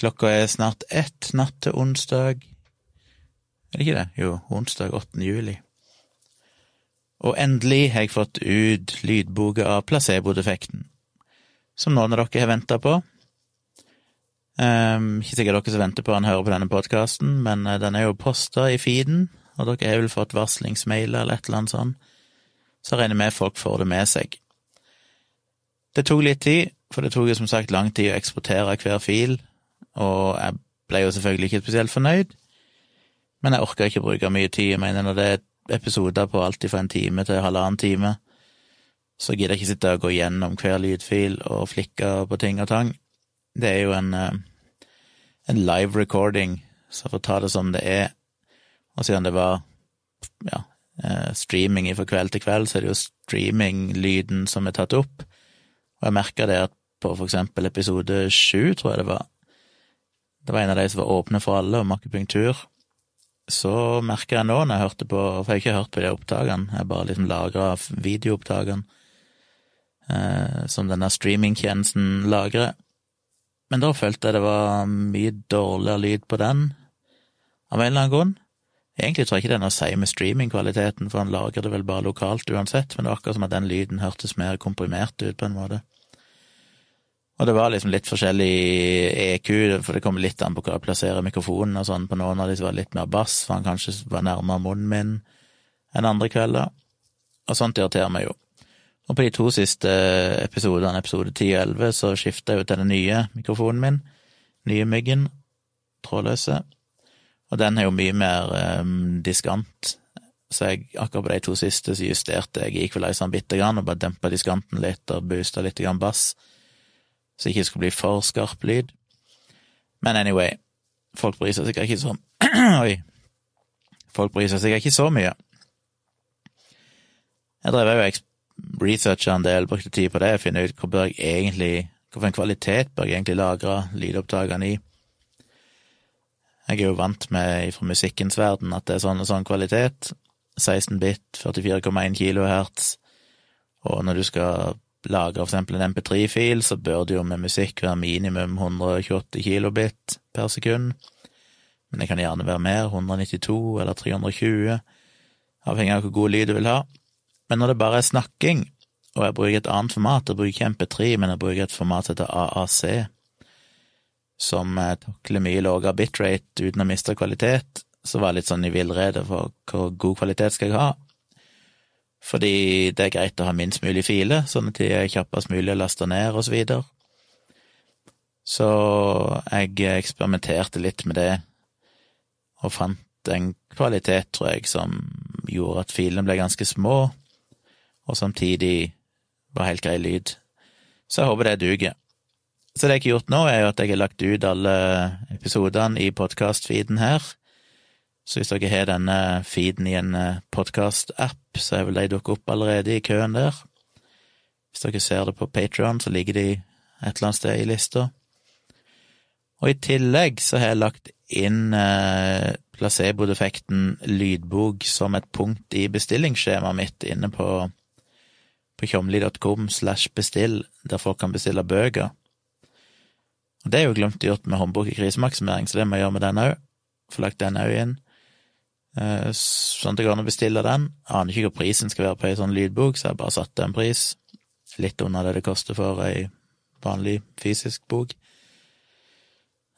Klokka er snart ett natt til onsdag. Er det ikke det? Jo, onsdag 8. juli. Og endelig har jeg fått ut lydboka av placebo-defekten, som noen av dere har venta på. Um, ikke sikkert dere som venter på han hører på denne podkasten, men uh, den er jo posta i feeden, og dere har vel fått varslingsmailer eller et eller annet sånt, så regner jeg med folk får det med seg. Det tok litt tid, for det tok jo som sagt lang tid å eksportere hver fil, og jeg ble jo selvfølgelig ikke spesielt fornøyd, men jeg orka ikke bruke mye tid. Jeg mener, når det er episoder på alltid fra en time til halvannen time, så gidder jeg ikke sitte og gå gjennom hver lydfil og flikke på ting og tang. Det er jo en, eh, en live recording, så for å ta det som det er, og siden det var ja, eh, streaming fra kveld til kveld, så er det jo streaminglyden som er tatt opp, og jeg merka det at på for eksempel episode sju, tror jeg det var, det var en av de som var åpne for alle, om akupunktur, så merker jeg nå, når jeg hørte på For jeg har ikke hørt på de opptakene, jeg bare liksom lagra videoopptakene eh, som denne streamingtjenesten lagrer. Men da følte jeg det var mye dårligere lyd på den, av en eller annen grunn. Egentlig tror jeg ikke det er noe å si med streamingkvaliteten, for han lagrer det vel bare lokalt uansett, men det var akkurat som at den lyden hørtes mer komprimert ut, på en måte. Og det var liksom litt forskjellig EQ, for det kommer litt an på hvor jeg plasserer mikrofonen og sånn. På noen av de var litt mer bass, for han kanskje var nærmere munnen min enn andre kvelder. Og sånt irriterer meg jo. Og på de to siste episodene, episode 10 og 11, så skifta jeg jo til den nye mikrofonen min. Nye Myggen. Trådløse. Og den er jo mye mer um, diskant. Så jeg, akkurat på de to siste så justerte jeg equalizeren bitte grann, og bare dempa diskanten litt og boosta litt grann bass så det ikke skal bli for skarp lyd. Men anyway, folk bryr seg sikkert ikke så Oi. Folk bryr seg sikkert ikke så mye. Jeg drev jo researcha en del, brukte tid på det, finne ut hvor bør jeg egentlig Hvilken kvalitet bør jeg egentlig lagre lydopptakene i? Jeg er jo vant med fra musikkens verden at det er sånn og sånn kvalitet. 16 bit, 44,1 kilohertz, og når du skal lager for eksempel en MP3-fil, så bør det jo med musikk være minimum 128 kilobit per sekund. Men det kan gjerne være mer, 192 eller 320, avhengig av hvor god lyd du vil ha. Men når det bare er snakking, og jeg bruker et annet format, jeg bruker ikke MP3, men jeg bruker et format som heter AAC, som takler mye lavere bitrate uten å miste kvalitet, så var jeg litt sånn i villrede for hvor god kvalitet skal jeg ha, fordi det er greit å ha minst mulig filer, sånn at de er kjappest mulig å laste ned, og så videre. Så jeg eksperimenterte litt med det, og fant en kvalitet, tror jeg, som gjorde at filene ble ganske små, og samtidig var helt grei lyd. Så jeg håper det duger. Så det jeg har gjort nå, er jo at jeg har lagt ut alle episodene i podkast-feeden her, så hvis dere har denne feeden i en eh, podkast-app, så er vel de dukket opp allerede i køen der. Hvis dere ser det på Patrion, så ligger de et eller annet sted i lista. Og i tillegg så har jeg lagt inn eh, placebo-defekten lydbok som et punkt i bestillingsskjemaet mitt inne på, på tjomli.com slash bestill, der folk kan bestille bøker. Og det er jo glemt gjort med håndbok i krisemaksimering, så det må jeg gjøre med den òg. Få lagt den òg inn. Eh, sånn at det går an å bestille den. Jeg Aner ikke hva prisen skal være på ei sånn lydbok, så jeg bare satt en pris. Litt under det det koster for ei vanlig fysisk bok.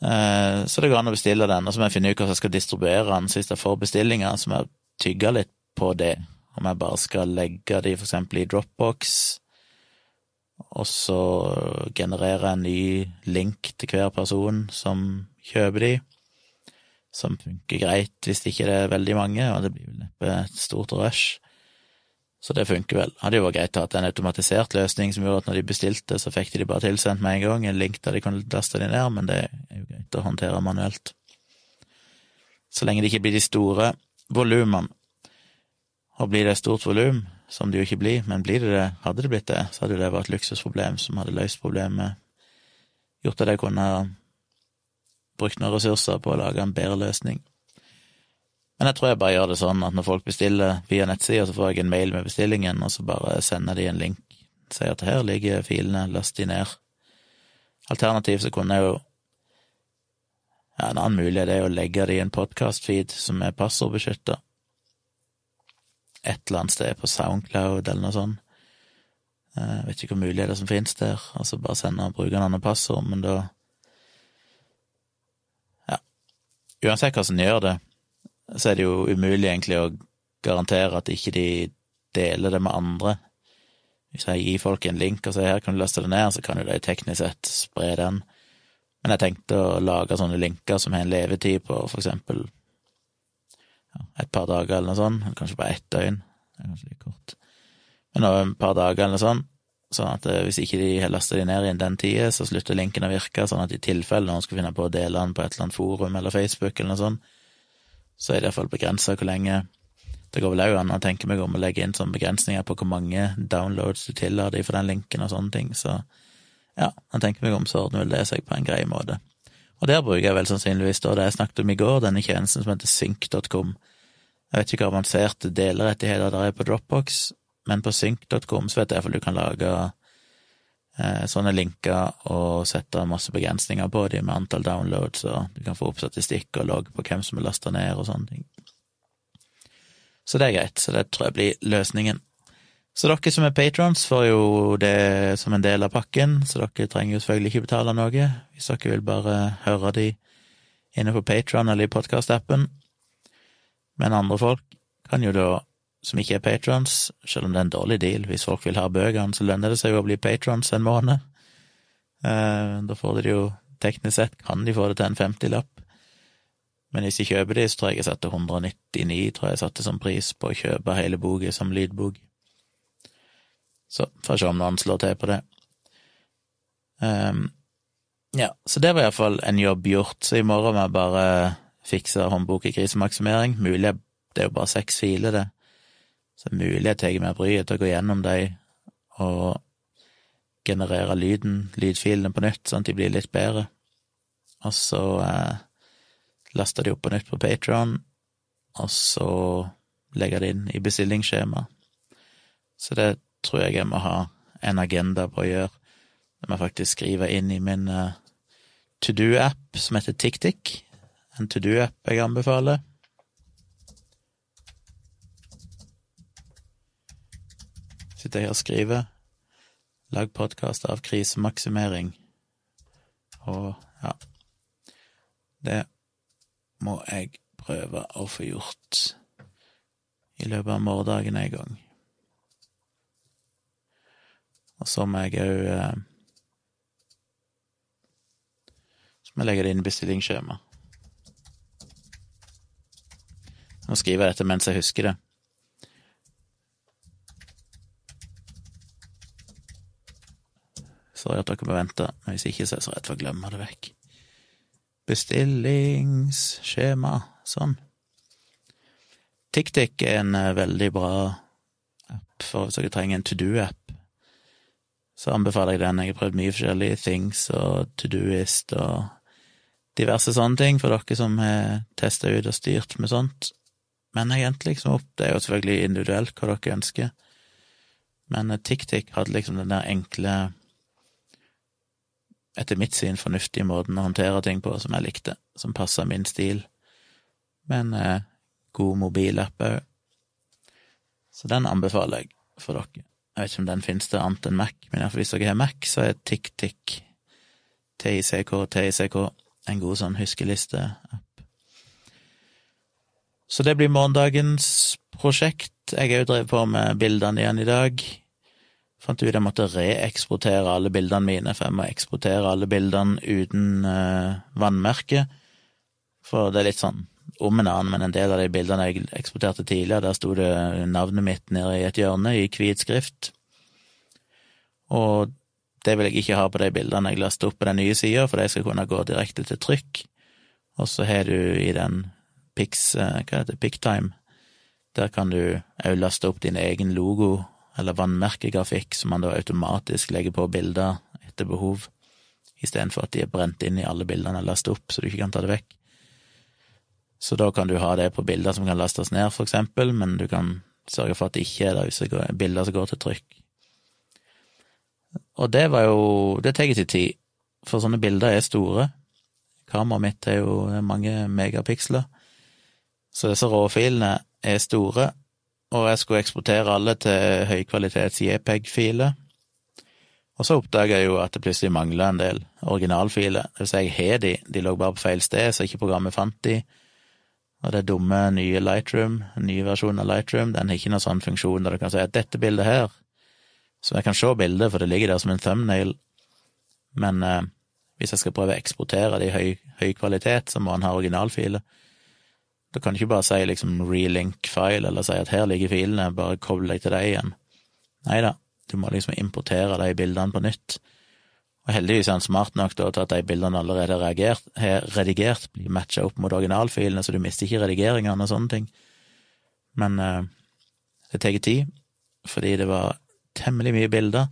Eh, så det går an å bestille den, og så må jeg finne ut hvordan jeg skal distribuere den. Så hvis jeg får bestillinger, så må jeg tygge litt på det. Om jeg bare skal legge de for eksempel i Dropbox, og så generere en ny link til hver person som kjøper de som funker greit hvis det ikke er veldig mange, og det blir vel neppe et stort rush. Så det funker vel. Hadde jo vært greit å ha en automatisert løsning som gjorde at når de bestilte, så fikk de de bare tilsendt med en gang, en link der de kunne laste de ned, men det er jo greit å håndtere manuelt. Så lenge det ikke blir de store volumene. Og blir det et stort volum, som det jo ikke blir, men blir det det, hadde det blitt det, så hadde det vært et luksusproblem som hadde løst problemet, gjort at jeg kunne brukt noen ressurser på å lage en bedre løsning. Men jeg tror jeg bare gjør det sånn at når folk bestiller via nettsida, så får jeg en mail med bestillingen, og så bare sender de en link, sier at her ligger filene, last de ned. Alternativt så kunne jeg jo Ja, en annen mulighet er å legge det i en podkast-feed som er passordbeskytta. Et eller annet sted på Soundcloud eller noe sånt. Jeg eh, vet ikke hvor muligheter som finnes der, altså bare sende brukernavn og passord, men da Ja. Uansett hva som gjør det, så er det jo umulig egentlig å garantere at ikke de deler det med andre. Hvis jeg gir folk en link og sier her kan du laste det ned, så kan jo de teknisk sett spre den. Men jeg tenkte å lage sånne linker som har en levetid på for eksempel et par dager eller noe sånt, kanskje bare ett døgn. Det er kanskje litt kort. Men over et par dager eller noe sånt, sånn at eh, hvis ikke de laster de ned innen den tida, så slutter linken å virke, sånn at i tilfelle noen skulle finne på å dele den på et eller annet forum eller Facebook eller noe sånt, så er det iallfall begrensa hvor lenge Det går vel òg an å tenke meg om å legge inn sånne begrensninger på hvor mange downloads du tillater for den linken og sånne ting, så ja, jeg tenker meg om, så ordner vel det seg på en grei måte. Og der bruker jeg vel sannsynligvis da det jeg snakket om i går, denne tjenesten som heter sync.com. Jeg vet ikke hva avanserte delerettigheter der er på Dropbox, men på synk.com så vet jeg iallfall du kan lage eh, sånne linker og sette masse begrensninger på dem med antall downloads, og du kan få opp statistikk og logg på hvem som er lasta ned og sånne ting. Så det er greit, så det tror jeg blir løsningen. Så dere som er patrons, får jo det som en del av pakken, så dere trenger jo selvfølgelig ikke betale noe hvis dere vil bare høre de inne på Patron eller i podkastappen. Men andre folk kan jo da som ikke er patrons, selv om det er en dårlig deal. Hvis folk vil ha bøkene, så lønner det seg jo å bli patrons en måned. Eh, da får de det jo teknisk sett, kan de få det til en 50-lapp, Men hvis de kjøper de, så tror jeg jeg satte 199, tror jeg satte som pris på å kjøpe hele boka som lydbok. Så får vi se om noen slår til på det. Um, ja, så det var iallfall en jobb gjort, så i morgen må jeg bare fikse håndbok i krisemaksimering. Mulig det er jo bare seks filer, det. Så det er mulig jeg tar meg bryet til å gå gjennom dem og generere lyden, lydfilene på nytt, sånn at de blir litt bedre. Og så eh, laster de opp på nytt på Patron, og så legger de inn i bestillingsskjema. Så det tror jeg jeg må ha en agenda på å gjøre. Det må jeg faktisk skrive inn i min uh, to do-app som heter TikTik. En to do-app jeg anbefaler. Sitter jeg og skriver. Lag podkast av krisemaksimering. Og ja Det må jeg prøve å få gjort i løpet av morgendagen en gang. Og så må jeg òg eh, Så må jeg legge det inn i bestillingsskjema. Nå skriver jeg dette mens jeg husker det. Sorry at dere må vente, men hvis ikke så er jeg så redd for å glemme det vekk. Bestillingsskjema, sånn. TikTik er en eh, veldig bra app for hvis dere trenger en to do-app. Så anbefaler jeg den. Jeg har prøvd mye forskjellige things og to-doist og diverse sånne ting for dere som har testa ut og styrt med sånt. Men jeg endte liksom opp Det er jo selvfølgelig individuelt hva dere ønsker, men TikTik hadde liksom den der enkle etter mitt syn, fornuftige måten å håndtere ting på som jeg likte, som passa min stil. Men eh, god mobilapp òg. Så den anbefaler jeg for dere. Jeg vet ikke om den finnes til annet enn Mac, men hvis dere har Mac, så er TickTick, TICK, TICK, en god sånn huskelisteapp. Så det blir morgendagens prosjekt. Jeg har jo drevet på med bildene igjen i dag. Fant ut jeg måtte reeksportere alle bildene mine, for jeg må eksportere alle bildene uten uh, vannmerke. For det er litt sånn om en annen, men en del av de bildene jeg eksporterte tidligere, der sto det navnet mitt nede i et hjørne i hvit skrift. Og det vil jeg ikke ha på de bildene jeg laster opp på den nye sida, for de skal kunne gå direkte til trykk. Og så har du i den Pix, eh, hva heter det, Picktime, der kan du òg laste opp din egen logo eller vannmerkegrafikk som man da automatisk legger på bilder etter behov, istedenfor at de er brent inn i alle bildene og lastet opp, så du ikke kan ta det vekk. Så da kan du ha det på bilder som kan lastes ned, for eksempel, men du kan sørge for at det ikke er der hvis det er bilder som går til trykk. Og det var jo Det tar til tid, for sånne bilder er store. Kameraet mitt er jo mange megapiksler. Så disse råfilene er store, og jeg skulle eksportere alle til høykvalitets JPEG-filer. Og så oppdaga jeg jo at det plutselig mangla en del originalfiler. Det vil si, jeg har de, de lå bare på feil sted, så ikke programmet fant de. Og det dumme nye Lightroom, nye versjonen av Lightroom, den har ikke noen sånn funksjon der du kan si at dette bildet her Så jeg kan se bildet, for det ligger der som en thumbnail, men eh, hvis jeg skal prøve å eksportere det i høy, høy kvalitet, så må han ha originalfiler. Da kan du ikke bare si liksom relink file, eller si at her ligger filene, bare koble deg til deg igjen. Nei da, du må liksom importere de bildene på nytt. Og heldigvis er han smart nok da til at de bildene allerede er redigert, blir matcha opp mot originalfilene, så du mister ikke redigeringene og sånne ting. Men eh, det tar tid, fordi det var temmelig mye bilder.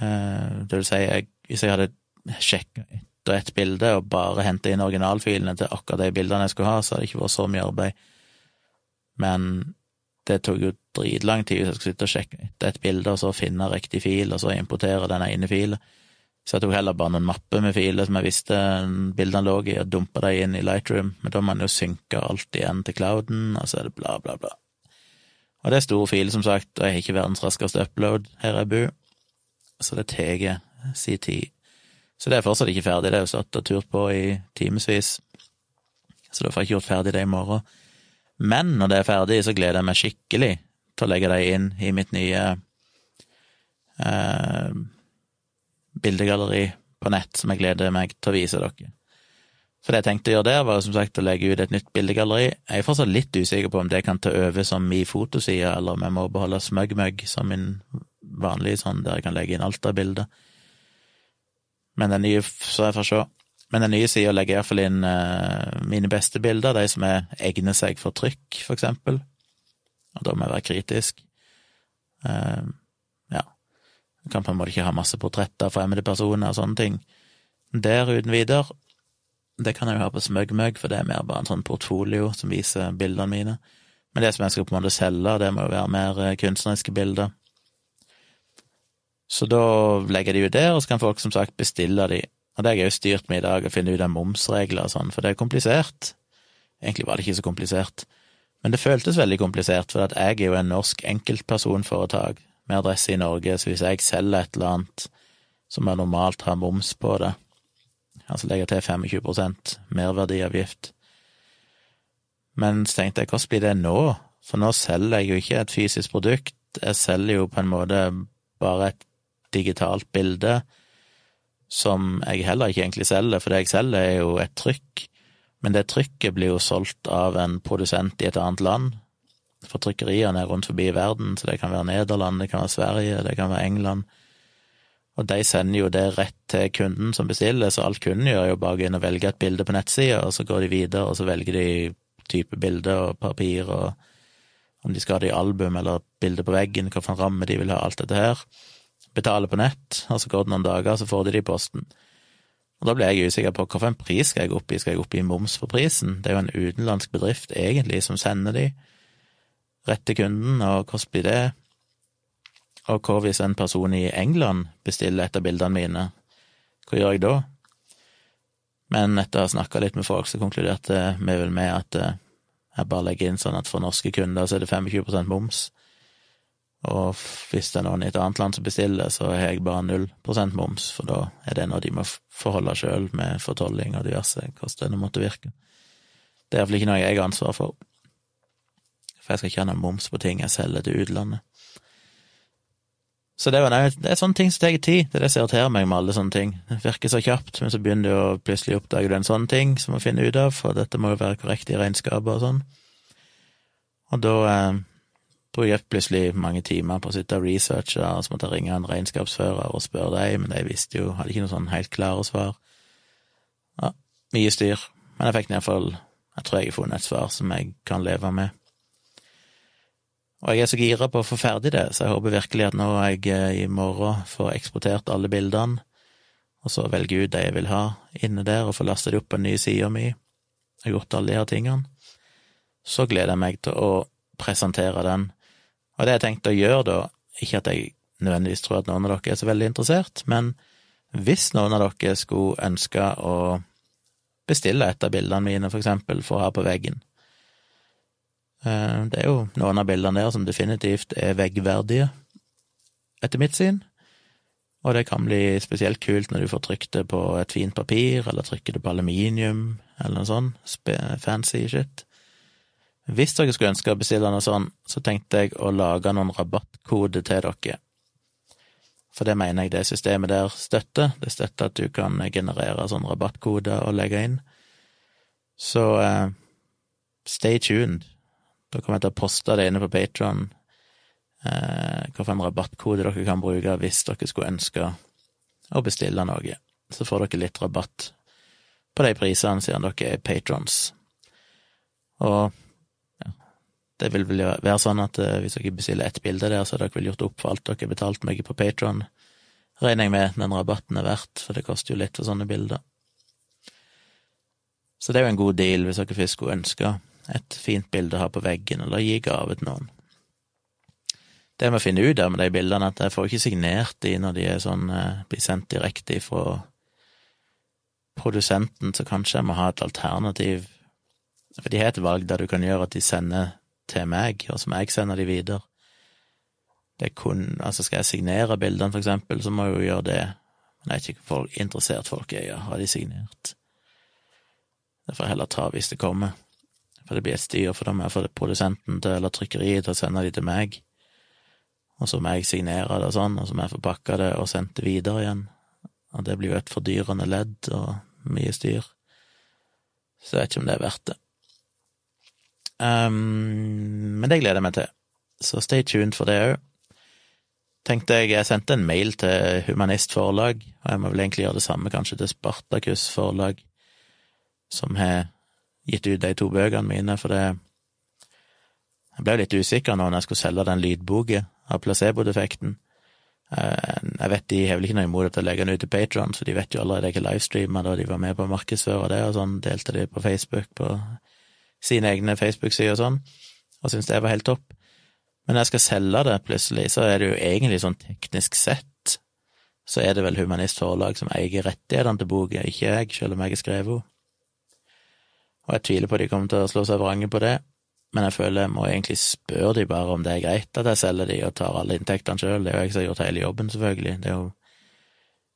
Eh, det vil si, jeg, hvis jeg hadde sjekka ett og ett bilde og bare hente inn originalfilene til akkurat de bildene jeg skulle ha, så hadde det ikke vært så mye arbeid. Men det tok jo dritlang tid hvis jeg skulle sitte og sjekke etter et bilde, og så finne riktig fil, og så importere den ene filen. Så jeg tok heller bare noen mapper med filer som jeg visste bildene lå i, og dumpa dem inn i Lightroom, men da må man jo synke alt igjen til clouden, og så er det bla, bla, bla. Og det er store filer, som sagt, og jeg har ikke verdens raskeste upload her jeg bor, så det tar sin tid. Så det er fortsatt ikke ferdig, det er jo satt og turt på i timevis, så da får jeg ikke gjort ferdig det i morgen. Men når det er ferdig, så gleder jeg meg skikkelig til å legge det inn i mitt nye eh, bildegalleri på nett, som jeg gleder meg til å vise dere. For det jeg tenkte å gjøre der, var som sagt å legge ut et nytt bildegalleri. Jeg er fortsatt litt usikker på om det kan ta over som min fotoside, eller om jeg må beholde SmugMug som min vanlige sånn der jeg kan legge inn alt av bilder. Men den nye Så jeg får se. Men den nye sida legger iallfall inn uh, mine beste bilder, de som er, egner seg for trykk, for eksempel. Og da må jeg være kritisk. Uh, ja. Jeg kan på en måte ikke ha masse portretter av fremmede personer og sånne ting. Der uten videre. Det kan jeg jo ha på SmugMug, for det er mer bare en sånn portfolio som viser bildene mine. Men det som jeg skal på en måte selge, det må jo være mer eh, kunstneriske bilder. Så da legger de ut der, og så kan folk som sagt bestille de. Og det har jeg jo styrt med i dag, å finne ut av momsregler og sånn, for det er komplisert. Egentlig var det ikke så komplisert, men det føltes veldig komplisert, for jeg er jo en norsk enkeltpersonforetak med adresse i Norge, så hvis jeg selger et eller annet som jeg normalt har moms på det, altså legger til 25% merverdiavgift Men så tenkte jeg, hvordan blir det nå? For nå selger jeg jo ikke et fysisk produkt, jeg selger jo på en måte bare et digitalt bilde, som jeg heller ikke egentlig selger, for det jeg selger, er jo et trykk. Men det trykket blir jo solgt av en produsent i et annet land, for trykkeriene er rundt forbi i verden, så det kan være Nederland, det kan være Sverige, det kan være England. Og de sender jo det rett til kunden som bestiller, så alt kunden gjør, er jo bare inn og velge et bilde på nettsida, og så går de videre, og så velger de type bilde og papir, og om de skal ha det i album eller bilde på veggen, hvilken ramme de vil ha, alt dette her betaler på nett, og så går det noen dager, så får de det i posten. Og da blir jeg usikker på hvilken pris skal jeg oppgi, skal jeg oppgi moms for prisen? Det er jo en utenlandsk bedrift, egentlig, som sender de rett til kunden, og hvordan blir det? Og hva hvis en person i England bestiller et av bildene mine, hva gjør jeg da? Men etter å ha snakka litt med folk, så konkluderte vi vel med at eh, jeg bare legger inn sånn at for norske kunder så er det 25% moms. Og hvis det er noen i et annet land som bestiller, så har jeg bare null prosent moms, for da er det noe de må forholde sjøl med fortolling og diverse, hvordan det måtte virke. Det er iallfall ikke noe jeg har ansvar for, for jeg skal ikke ha noe moms på ting jeg selger til utlandet. Så det, var, det er sånne ting som tar tid, det er det som irriterer meg med alle sånne ting. Det virker så kjapt, men så begynner du å plutselig oppdage du en sånn ting som må finne ut av, for dette må jo være korrekt i regnskapet og sånn. Og da eh, bruker jeg plutselig mange timer på å sitte og researche, og så måtte jeg ringe en regnskapsfører og spørre dem, men de visste jo, hadde ikke noe sånn helt klare svar. Ja, mye styr, men jeg fikk iallfall, jeg tror jeg har funnet et svar som jeg kan leve med. Og jeg er så gira på å få ferdig det, så jeg håper virkelig at nå jeg eh, i morgen får eksportert alle bildene, og så velger ut de jeg vil ha inne der, og får lasta de opp på en ny sida mi, jeg har gjort alle de her tingene, så gleder jeg meg til å presentere den og det jeg tenkte å gjøre da, ikke at jeg nødvendigvis tror at noen av dere er så veldig interessert, men hvis noen av dere skulle ønske å bestille et av bildene mine, for eksempel, for å ha på veggen. Eh, det er jo noen av bildene der som definitivt er veggverdige, etter mitt syn. Og det kan bli spesielt kult når du får trykt det på et fint papir, eller trykker det på aluminium, eller noe sånn fancy shit. Hvis dere skulle ønske å bestille noe sånn, så tenkte jeg å lage noen rabattkode til dere. For det mener jeg det systemet der støtter. Det støtter at du kan generere sånn rabattkode og legge inn. Så uh, stay tuned. Da kommer jeg til å poste det inne på Patron eh, hvilken rabattkode dere kan bruke hvis dere skulle ønske å bestille noe. Så får dere litt rabatt på de prisene siden dere er patrons. Og det vil vel være sånn at eh, hvis dere bestiller ett bilde der, så har dere vel gjort opp for alt dere har betalt meg på Patron, regner jeg med den rabatten er verdt, for det koster jo litt for sånne bilder. Så det er jo en god deal hvis dere først skulle ønske et fint bilde å ha på veggen, eller gi gave til noen. Det vi finner finne ut av med de bildene, at jeg får ikke signert de når de sånn, eh, blir sendt direkte fra produsenten, så kanskje jeg må ha et alternativ. For de har et valg der du kan gjøre at de sender til meg, og som jeg sender de videre. Det kun, altså Skal jeg signere bildene, for eksempel, så må jeg jo gjøre det. Men jeg er ikke folk, interessert folk i å ha de signert. Det får jeg heller ta hvis det kommer. For det blir et styr, for da må jeg få produsenten til, eller trykkeriet til å sende de til meg og så må jeg signere det og sånn, og så må jeg forpakke det og sende det videre igjen. Og det blir jo et fordyrende ledd og mye styr. Så jeg vet ikke om det er verdt det. Um, men det gleder jeg meg til, så stay tuned for det òg. Tenkte jeg, jeg sendte en mail til Humanist Forlag, og jeg må vel egentlig gjøre det samme kanskje til Spartakus Forlag, som har gitt ut de to bøkene mine, for det Jeg ble litt usikker nå når jeg skulle selge den lydboka av placebo-defekten. Eh, jeg vet de har vel ikke noe imot at jeg legger den ut til Patron, så de vet jo allerede jeg ikke livestreama da de var med på å markedsføre det, og sånn delte de på Facebook, på sine egne Facebook-sider og sånn, og syntes det var helt topp. Men når jeg skal selge det plutselig, så er det jo egentlig sånn teknisk sett, så er det vel Humanist Forlag som eier rettighetene til boka, ikke jeg, selv om jeg har skrevet henne. Og jeg tviler på de kommer til å slå seg vrange på det men jeg føler jeg må egentlig spørre de bare om det er greit at jeg selger de og tar alle inntektene sjøl. Det er jo jeg som har gjort hele jobben, selvfølgelig. Det er jo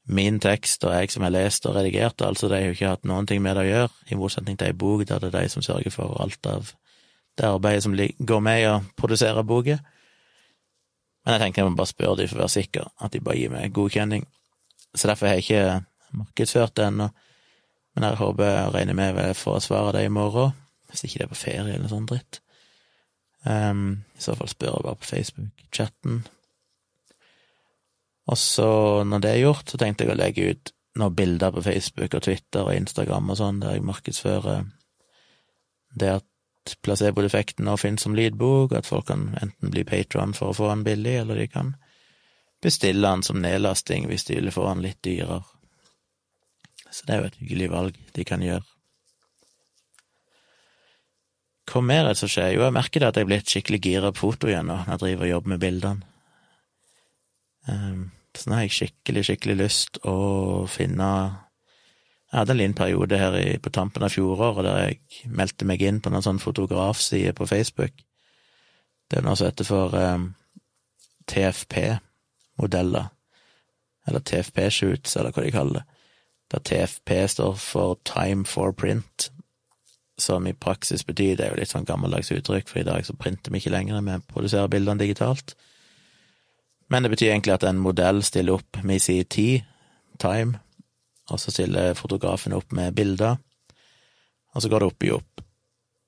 min tekst og jeg som har lest og redigert, altså de har jo ikke hatt noen ting med det å gjøre, i motsetning til ei bok der det er de som sørger for alt av det arbeidet som går med i å produsere boka. Men jeg tenker jeg må bare spørre de for å være sikker, at de bare gir meg godkjenning. Så derfor har jeg ikke markedsført det ennå, men jeg håper og regner med å få svaret det i morgen, hvis ikke det er på ferie eller noe sånt dritt. Um, I så fall spør jeg bare på Facebook-chatten. Og så, når det er gjort, så tenkte jeg å legge ut noen bilder på Facebook og Twitter og Instagram og sånn, der jeg markedsfører det at placebo-defekten nå finnes som lydbok, at folk kan enten bli patron for å få den billig, eller de kan bestille den som nedlasting hvis de vil få den litt dyrere. Så det er jo et hyggelig valg de kan gjøre. Hva mer er det som skjer? Jo, jeg merker det at jeg er blitt skikkelig gira på foto igjen nå, når jeg driver og jobber med bildene. Um, så nå har jeg skikkelig, skikkelig lyst å finne Jeg hadde en liten periode her i, på tampen av fjoråret der jeg meldte meg inn på noen sånn fotografside på Facebook. Det er noe som heter for um, TFP-modeller, eller TFP-shoots, eller hva de kaller det. Der TFP står for Time for Print, som i praksis betyr Det er jo litt sånn gammeldags uttrykk, for i dag så printer vi ikke lenger, vi produserer bildene digitalt. Men det betyr egentlig at en modell stiller opp med sin tid, time, og så stiller fotografen opp med bilder, og så går det opp i opp.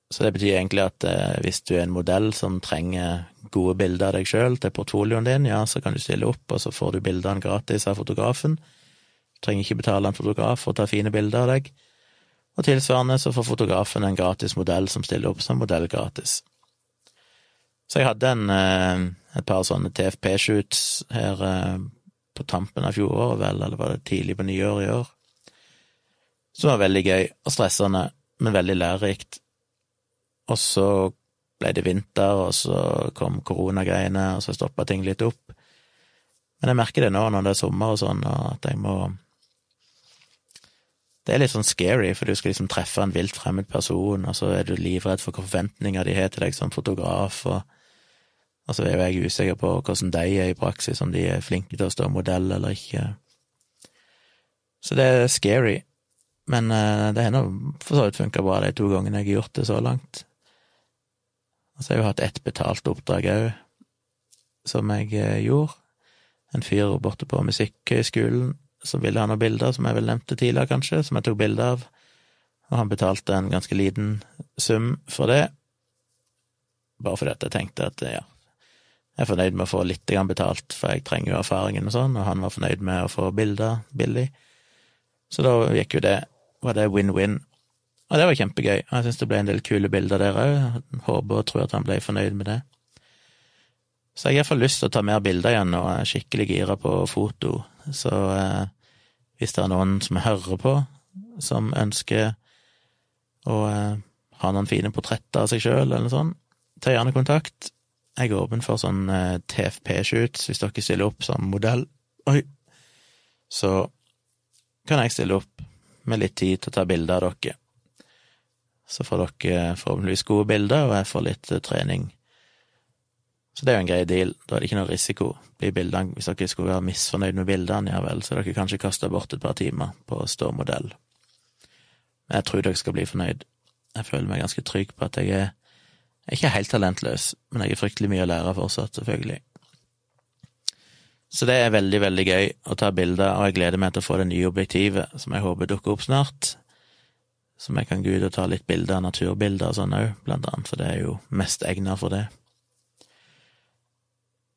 Så det betyr egentlig at eh, hvis du er en modell som trenger gode bilder av deg sjøl til portfolioen din, ja, så kan du stille opp, og så får du bildene gratis av fotografen. Du trenger ikke betale en fotograf for å ta fine bilder av deg og tilsvarende så får fotografen en gratis modell som stiller opp som modell gratis. Så jeg hadde en, eh, et par sånne TFP-shoots her eh, på tampen av fjoråret, vel, eller var det tidlig på nyåret i år, som var veldig gøy og stressende, men veldig lærerikt. Og så ble det vinter, og så kom koronagreiene, og så stoppa ting litt opp. Men jeg merker det nå når det er sommer og sånn, at jeg må det er litt sånn scary, for du skal liksom treffe en vilt fremmed person, og så er du livredd for hvilke forventninger de har til deg som fotograf, og, og så er jo jeg usikker på hvordan de er i praksis, om de er flinke til å stå modell eller ikke. Så det er scary, men uh, det har nå for så vidt funka bra de to gangene jeg har gjort det så langt. Og så har jeg jo hatt ett betalt oppdrag òg, som jeg uh, gjorde. En fyr borte på Musikkhøgskolen som ville ha noen bilder, som jeg vel nevnte tidligere, kanskje, som jeg tok bilde av, og han betalte en ganske liten sum for det, bare fordi at jeg tenkte at ja, jeg er fornøyd med å få litt betalt, for jeg trenger jo erfaringen og sånn, og han var fornøyd med å få bilder billig. Så da gikk jo det, var det win-win. Og det var kjempegøy. Jeg syns det ble en del kule bilder der òg. Håper og tror at han ble fornøyd med det. Så jeg har iallfall lyst til å ta mer bilder igjen og er skikkelig gira på foto. Så eh, hvis det er noen som hører på, som ønsker å eh, ha noen fine portretter av seg sjøl eller noe sånt, ta gjerne kontakt. Jeg er åpen for sånn eh, TFP-shoot, hvis dere stiller opp som modell. Oi! Så kan jeg stille opp med litt tid til å ta bilder av dere. Så får dere forhåpentligvis gode bilder, og jeg får litt eh, trening så det er jo en grei deal. Da er det ikke noe risiko. Bildene, hvis dere skulle være misfornøyd med bildene, ja vel, så dere kanskje kaster bort et par timer på å stå modell. Men jeg tror dere skal bli fornøyd. Jeg føler meg ganske trygg på at jeg er, er ikke helt talentløs, men jeg er fryktelig mye å lære fortsatt, selvfølgelig. Så det er veldig, veldig gøy å ta bilder, og jeg gleder meg til å få det nye objektivet, som jeg håper dukker opp snart. Som jeg kan gå ut og ta litt bilder, naturbilder og sånn òg, blant annet, for det er jo mest egnet for det.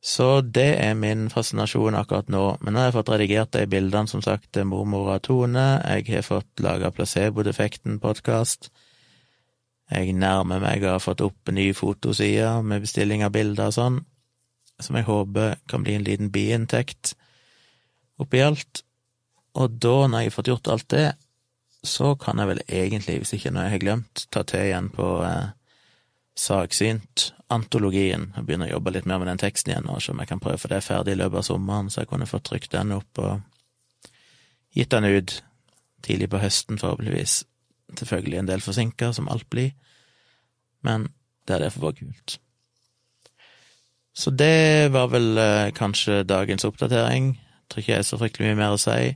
Så det er min fascinasjon akkurat nå. Men nå har jeg fått redigert de bildene, som sagt, til mormora Tone. Jeg har fått laga Placebo-defekten-podkast. Jeg nærmer meg å ha fått opp en ny fotoside med bestilling av bilder og sånn, som jeg håper kan bli en liten biinntekt oppi alt. Og da, når jeg har fått gjort alt det, så kan jeg vel egentlig, hvis ikke noe jeg har glemt, ta til igjen på eh, Sagsynt, antologien. Jeg begynner å jobbe litt mer med den teksten igjen og se om jeg kan prøve å få det ferdig i løpet av sommeren, så jeg kunne fått trykt den opp og gitt den ut tidlig på høsten, forhåpentligvis. Selvfølgelig en del forsinka, som alt blir, men det er derfor bare kult. Så det var vel eh, kanskje dagens oppdatering. Jeg tror ikke jeg er så fryktelig mye mer å si.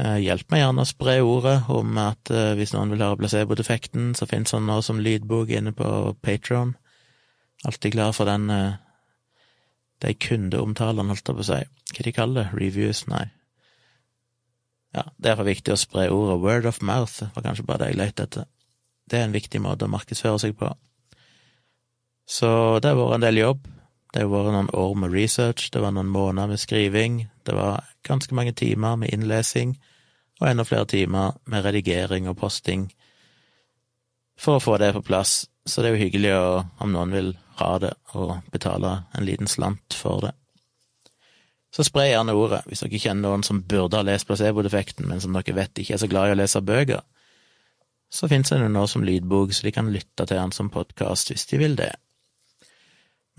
Eh, hjelp meg gjerne å spre ordet om at eh, hvis noen vil høre placebo-defekten, så finnes han nå som lydbok inne på Patron. Alltid glad for den uh, de kundeomtalene, holdt jeg på å si. Hva de kaller det? Reviews? Nei. Ja, det er for viktig å spre ordet. Word of mouth var kanskje bare det jeg lette etter. Det er en viktig måte å markedsføre seg på. Så det har vært en del jobb. Det har vært noen år med research, det var noen måneder med skriving, det var ganske mange timer med innlesing og enda flere timer med redigering og posting for å få det på plass, så det er jo hyggelig å, om noen vil ha det, og betale en liten slant for det. Så spre gjerne ordet, hvis dere kjenner noen som burde ha lest placebo-defekten, men som dere vet ikke er så glad i å lese bøker. Så finnes det nå som lydbok, så de kan lytte til den som podkast hvis de vil det.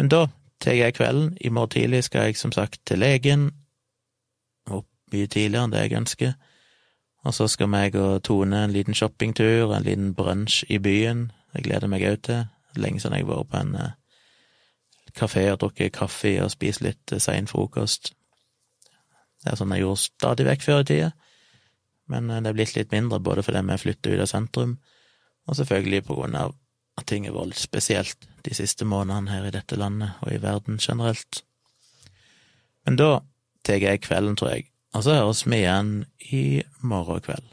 Men da tar jeg kvelden. I morgen tidlig skal jeg som sagt til legen, opp mye tidligere enn det jeg ønsker. Og så skal meg og Tone en liten shoppingtur, en liten brunsj i byen. Det gleder meg òg til. Lenge siden jeg har vært på en uh, kafé og drukket kaffe og spist litt uh, sein frokost. Det er sånn jeg gjorde stadig vekk før i tida, men uh, det er blitt litt mindre både fordi vi flytter ut av sentrum, og selvfølgelig på grunn av at ting har vært spesielt de siste månedene her i dette landet og i verden generelt. Men da tar jeg kvelden, tror jeg, og så høres vi igjen i morgen kveld.